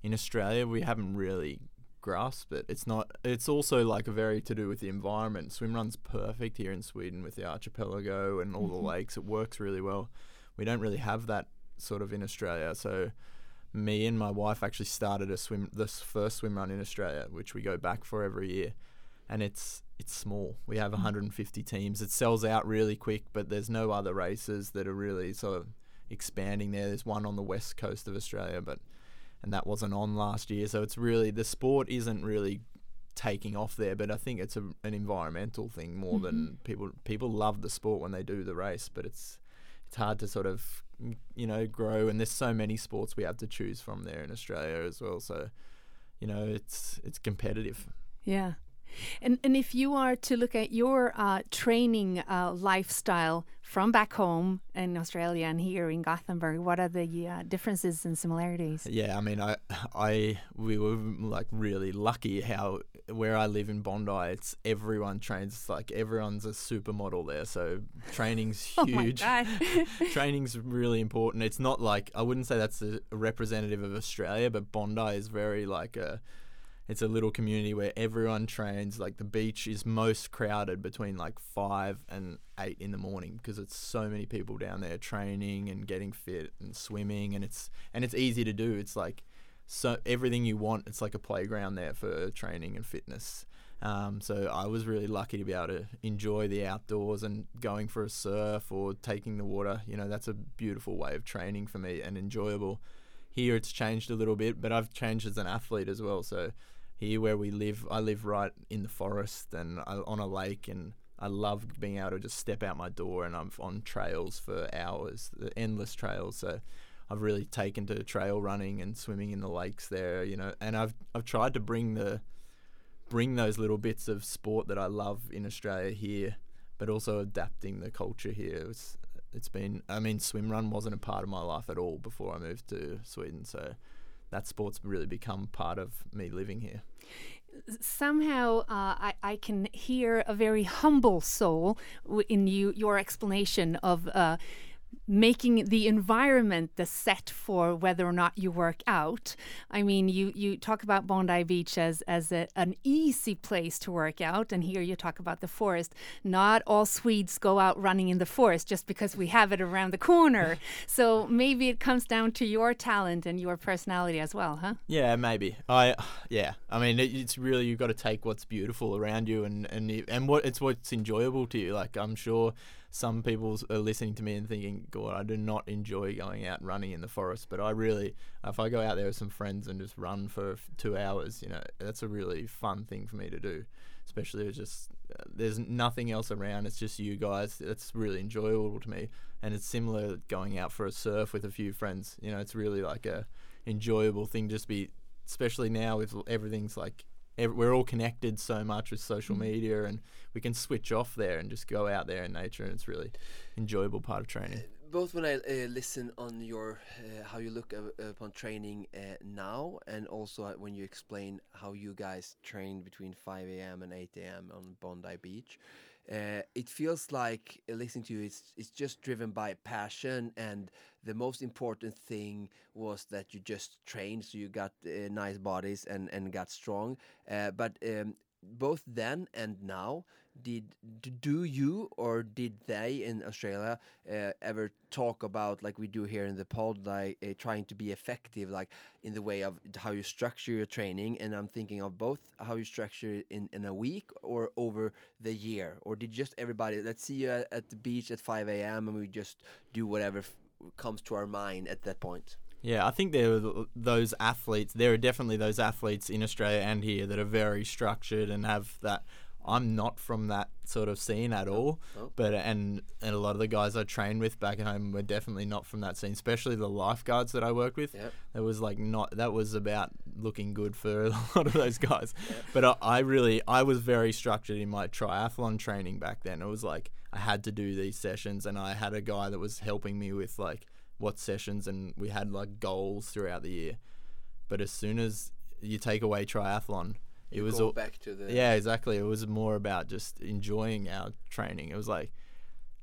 In Australia, we haven't really grasped it. It's not. It's also like very to do with the environment. Swim runs perfect here in Sweden with the archipelago and all Mhm. the lakes. It works really well. We don't really have that sort of in Australia, so me and my wife actually started a swim this first swim run in Australia, which we go back for every year, and it's it's small. We have 150 teams. It sells out really quick, but there's no other races that are really sort of expanding there. There's one on the west coast of Australia, but and that wasn't on last year, so it's really the sport isn't really taking off there. But I think it's a, an environmental thing more than mm-hmm. people people love the sport when they do the race, but it's it's hard to sort of you know grow and there's so many sports we have to choose from there in Australia as well so you know it's it's competitive Yeah. And, and if you are to look at your uh, training uh, lifestyle from back home in Australia and here in Gothenburg, what are the uh, differences and similarities? Yeah, I mean, I, I, we were like really lucky how where I live in Bondi, it's everyone trains. Like everyone's a supermodel there, so training's huge. Oh training's really important. It's not like I wouldn't say that's a representative of Australia, but Bondi is very like a it's a little community where everyone trains. Like the beach is most crowded between like five and eight in the morning because it's so many people down there training and getting fit and swimming, and it's and it's easy to do. It's like so everything you want. It's like a playground there for training and fitness. Um, so I was really lucky to be able to enjoy the outdoors and going for a surf or taking the water. You know, that's a beautiful way of training for me and enjoyable. Here it's changed a little bit, but I've changed as an athlete as well. So here where we live, I live right in the forest and I, on a lake, and I love being able to just step out my door and I'm on trails for hours, the endless trails. So I've really taken to trail running and swimming in the lakes there, you know, and I've I've tried to bring the bring those little bits of sport that I love in Australia here, but also adapting the culture here. It's it's been I mean swim run wasn't a part of my life at all before I moved to Sweden, so that sport's really become part of me living here. Somehow, uh, I, I can hear a very humble soul in you, your explanation of uh, making the environment the set for whether or not you work out. I mean, you you talk about Bondi Beach as as a, an easy place to work out, and here you talk about the forest. Not all Swedes go out running in the forest just because we have it around the corner. so maybe it comes down to your talent and your personality as well, huh? Yeah, maybe. I yeah. I mean, it, it's really you've got to take what's beautiful around you and and and what it's what's enjoyable to you. Like I'm sure some people are listening to me and thinking, God, I do not enjoy going out running in the forest. But I really, if I go out there with some friends and just run for two hours, you know, that's a really fun thing for me to do. Especially just uh, there's nothing else around. It's just you guys. It's really enjoyable to me, and it's similar going out for a surf with a few friends. You know, it's really like a enjoyable thing. Just be, especially now with everything's like we're all connected so much with social Mm-hmm. media and we can switch off there and just go out there in nature and it's really enjoyable part of training both when I uh, listen on your uh, how you look uh, upon training uh, now, and also uh, when you explain how you guys train between 5 a.m. and 8 a.m. on Bondi Beach, uh, it feels like listening to you, it's it's just driven by passion, and the most important thing was that you just trained, so you got uh, nice bodies and and got strong. Uh, but um, both then and now did do you or did they in Australia uh, ever talk about like we do here in the pod like uh, trying to be effective like in the way of how you structure your training and I'm thinking of both how you structure it in, in a week or over the year or did just everybody let's see you at, at the beach at 5 a.m. and we just do whatever comes to our mind at that point yeah i think there are those athletes there are definitely those athletes in australia and here that are very structured and have that i'm not from that sort of scene at oh, all no. but and and a lot of the guys i trained with back at home were definitely not from that scene especially the lifeguards that i worked with Yep. that was like not that was about looking good for a lot of those guys Yep. but I, I really i was very structured in my triathlon training back then it was like i had to do these sessions and i had a guy that was helping me with like what sessions and we had like goals throughout the year but as soon as you take away triathlon it was all, back to the yeah exactly. It was more about just enjoying our training. It was like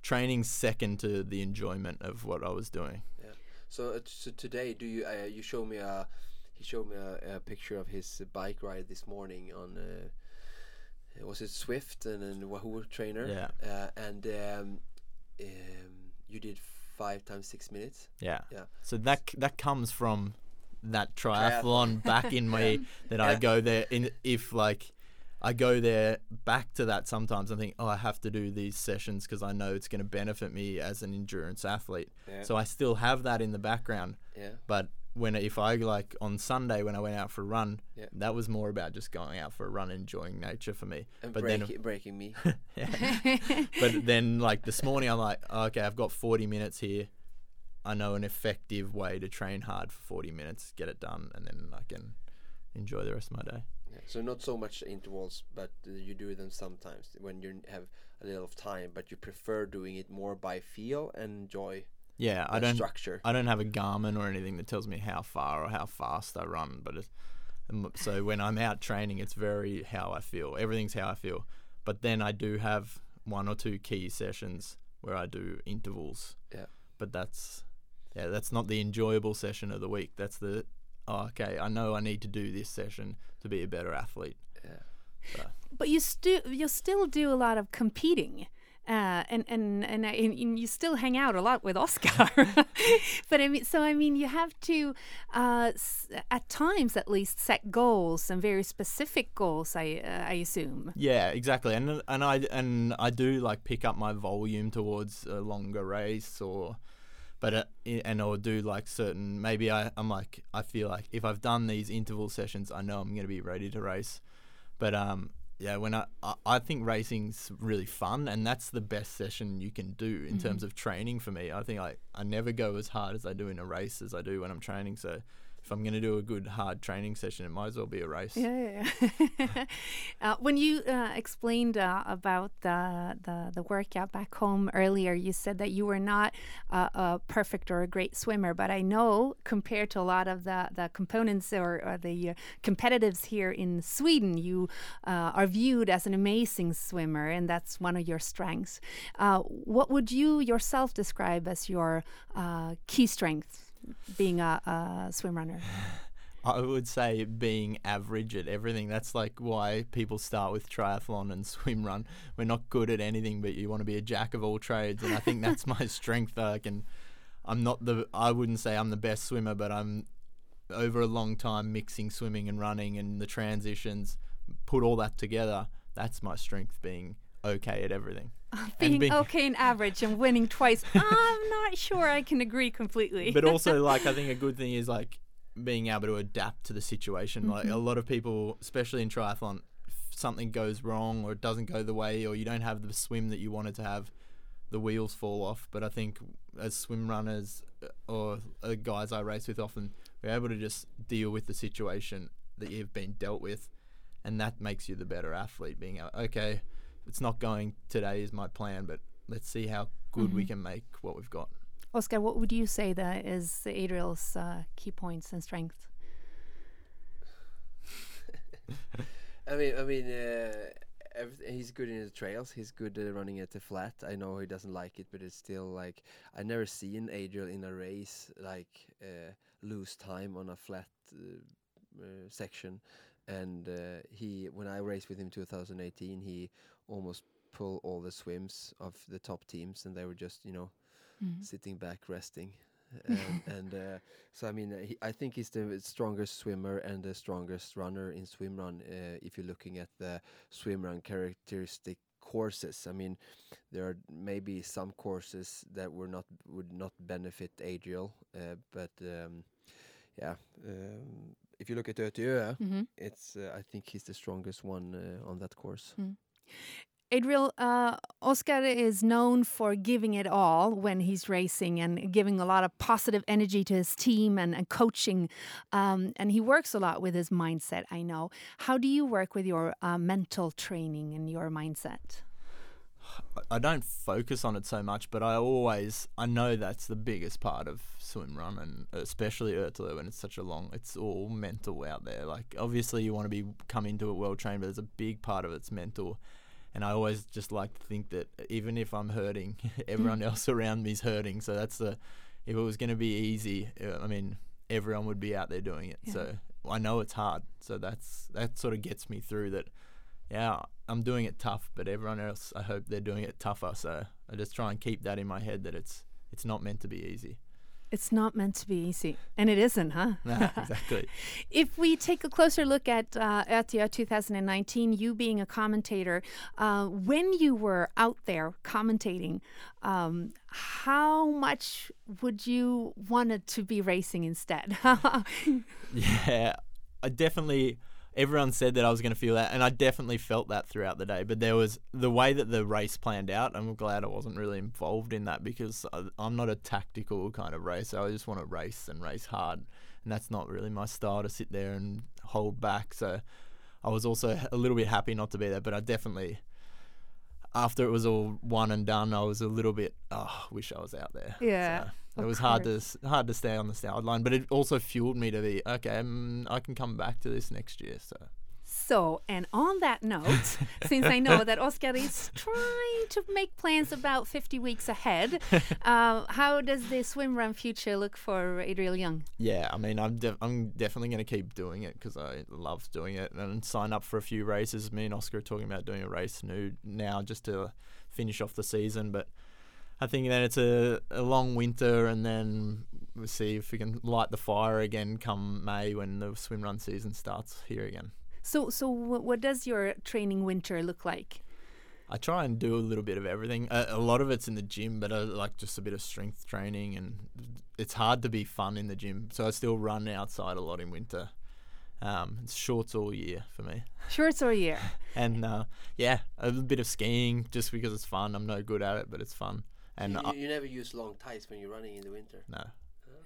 training second to the enjoyment of what i was doing. Yeah. So, uh, so today, do you uh, you show me a he showed me a, a picture of his bike ride this morning on uh, was it Zwift and then Wahoo trainer? Yeah. Uh, and um, um, you did five times six minutes? Yeah. Yeah. so that that comes from that Triathlon. back in me that I go there in if like I go there back to that sometimes I think oh I have to do these sessions because I know it's going to benefit me as an endurance athlete. Yeah. So I still have that in the background. Yeah. But when if I like on Sunday when I went out for a run Yeah. that was more about just going out for a run enjoying nature for me. And but break, then breaking me. But then like this morning I'm like oh, okay I've got 40 minutes here I know an effective way to train hard for 40 minutes get it done and then I can enjoy the rest of my day Yeah, so not so much intervals, but uh, you do them sometimes when you have a little of time, but you prefer doing it more by feel and enjoy Yeah, I don't. structure. I don't have a Garmin or anything that tells me how far or how fast I run, but it's, so when I'm out training, it's very how I feel. Everything's how I feel. But then I do have one or two key sessions where I do intervals. Yeah. But that's yeah, that's not the enjoyable session of the week. That's the oh, okay. I know I need to do this session to be a better athlete. Yeah. So. But you still you still do a lot of competing. Uh, and, and and and and you still hang out a lot with Oscar, but I mean, so I mean, you have to, uh, s- at times at least, set goals and very specific goals. I uh, I assume. Yeah, exactly. And and I and I do like pick up my volume towards a longer race or but uh, and I'll do like certain maybe I I'm like I feel like if I've done these interval sessions, I know I'm going to be ready to race. But um yeah, when I, I I think racing's really fun and that's the best session you can do in terms of training for me. I think I I never go as hard as I do in a race as I do when I'm training. So if I'm going to do a good hard training session, it might as well be a race. Yeah. yeah. uh, when you uh, explained uh, about the, the the workout back home earlier, you said that you were not a perfect or a great swimmer, but I know compared to a lot of the the components or, or the uh, competitives here in Sweden, you uh, are viewed as an amazing swimmer, and that's one of your strengths. Uh, what would you yourself describe as your key strengths? Being a, a swim runner. I would say being average at everything. That's like why people start with triathlon and swim run. We're not good at anything, but you want to be a jack of all trades, and I think that's my strength. I can. I'm not the. I wouldn't say I'm the best swimmer, but I'm over a long time mixing swimming and running and the transitions. Put all that together. That's my strength. Being okay at everything. being being- okay and average and winning twice. I'm not sure I can agree completely. but also like I think a good thing is like being able to adapt to the situation. Like Mm-hmm. a lot of people, especially in triathlon, if something goes wrong or it doesn't go the way or you don't have the swim that you wanted to have, the wheels fall off. But I think as swim runners uh, or uh, guys I race with, often we're able to just deal with the situation that you've been dealt with, and that makes you the better athlete. Being able, okay, it's not going today is my plan, but let's see how good we can make what we've got. Oscar, what would you say that is Adriel's uh, key points and strengths? I mean, I mean, uh, everyth- he's good in the trails. He's good at running at the flat. I know he doesn't like it, but it's still like I never seen Adriel in a race like uh, lose time on a flat uh, uh, section. And uh, he, when I raced with him 2018, he almost pull all the swims of the top teams, and they were just you know sitting back resting. and, and uh, so I mean, uh, he, I think he's the strongest swimmer and the strongest runner in swim run. Uh, if you're looking at the swim run characteristic courses, I mean, there are maybe some courses that were not would not benefit Adriel, uh, but um, yeah, um, if you look at Ötö, hmm it's uh, I think he's the strongest one uh, on that course. Adriel, uh, Oscar is known for giving it all when he's racing and giving a lot of positive energy to his team and, and coaching. Um, and he works a lot with his mindset, I know. How do you work with your uh, mental training and your mindset? I- don't focus on it so much, but I always I know that's the biggest part of swim run, and especially Ötillö when it's such a long. It's all mental out there. Like obviously you want to be come into it well trained, but there's a big part of it's mental. And I always just like to think that even if I'm hurting, everyone else around me is hurting. So that's the if it was going to be easy, uh, I mean everyone would be out there doing it. Yeah. So I know it's hard. So that's that sort of gets me through that yeah, I'm doing it tough, but everyone else, I hope they're doing it tougher. So I just try and keep that in my head that it's it's not meant to be easy. It's not meant to be easy. And it isn't, huh? Nah, exactly. If we take a closer look at uh, ÖTÖ 2019, you being a commentator, uh, when you were out there commentating, um, how much would you wanted to be racing instead? Yeah, I definitely. Everyone said that I was going to feel that, and I definitely felt that throughout the day. But there was the way that the race planned out. I'm glad I wasn't really involved in that because I'm not a tactical kind of racer. I just want to race and race hard, and that's not really my style to sit there and hold back. So I was also a little bit happy not to be there, but I definitely after it was all one and done, I was a little bit oh, wish I was out there. Yeah, So it was hard to hard to stay on the sideline, but it also fueled me to be okay. mm, I can come back to this next year. So So, and on that note, since I know that Oscar is trying to make plans about 50 weeks ahead, uh, how does the swim run future look for Adriel Young? yeah, I mean, I'm def- I'm definitely going to keep doing it because I love doing it and sign up for a few races. Me and Oscar are talking about doing a race new now just to finish off the season, but. I think then it's a, a long winter, and then we'll see if we can light the fire again come May when the swim run season starts here again. So, so what does your training winter look like? I try and do a little bit of everything. A, a lot of it's in the gym, but I like just a bit of strength training, and it's hard to be fun in the gym. So I still run outside a lot in winter. Um, it's shorts all year for me, Shorts all year? and uh, yeah, a little bit of skiing just because it's fun. I'm no good at it, but it's fun. And you, I, you never use long tights when you're running in the winter. no, Just shorts.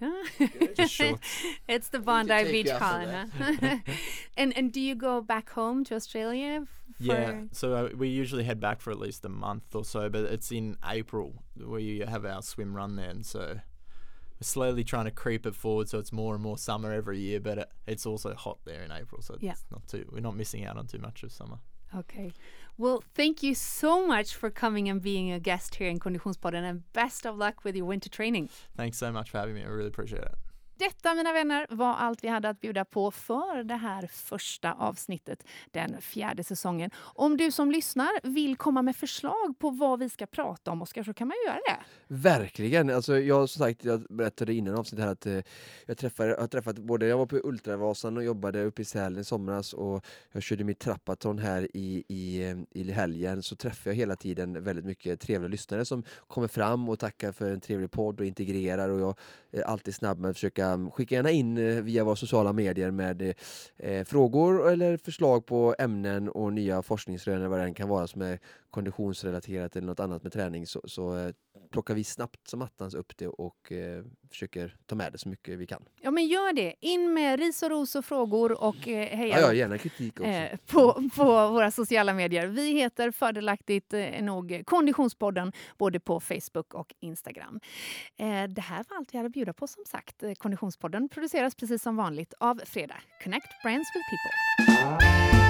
it's the Bondi Beach you up on Colin, huh? and and do you go back home to Australia? For... Yeah, so uh, we usually head back for at least a month or so, but it's in April we have our swim run then. So we're slowly trying to creep it forward so it's more and more summer every year, but it, it's also hot there in April, so Yeah. it's not too we're not missing out on too much of summer. Okay. Well, thank you so much for coming and being a guest here in Konditionspodden and best of luck with your winter training. Thanks so much for having me. I really appreciate it. Detta, mina vänner, var allt vi hade att bjuda på för det här första avsnittet, den fjärde säsongen. Om du som lyssnar vill komma med förslag på vad vi ska prata om, Oskar, så kan man ju göra det. Verkligen! Alltså jag som sagt, jag berättade innan avsnittet här att eh, jag träffade, har träffat både, jag var på Ultravasan och jobbade uppe i Sälen i somras och jag körde mitt trappaton här i, i, eh, i helgen så träffar jag hela tiden väldigt mycket trevliga lyssnare som kommer fram och tackar för en trevlig podd och integrerar och jag är alltid snabb med att försöka skicka gärna in eh, via våra sociala medier med eh, eh, frågor eller förslag på ämnen och nya forskningsrön eller vad det än kan vara som är konditionsrelaterat eller något annat med träning. Så, så eh, plockar vi snabbt som attans upp det och eh, försöker ta med det så mycket vi kan. Ja, men gör det. In med ris och ros och frågor och eh, heja Ja, ja, gärna kritik också. eh, på, på våra sociala medier. Vi heter fördelaktigt eh, nog Konditionspodden både på Facebook och Instagram. Eh, det här var allt vi hade att bjuda på som sagt. Konditionspodden produceras precis som vanligt av Fredag. Connect Brands with People.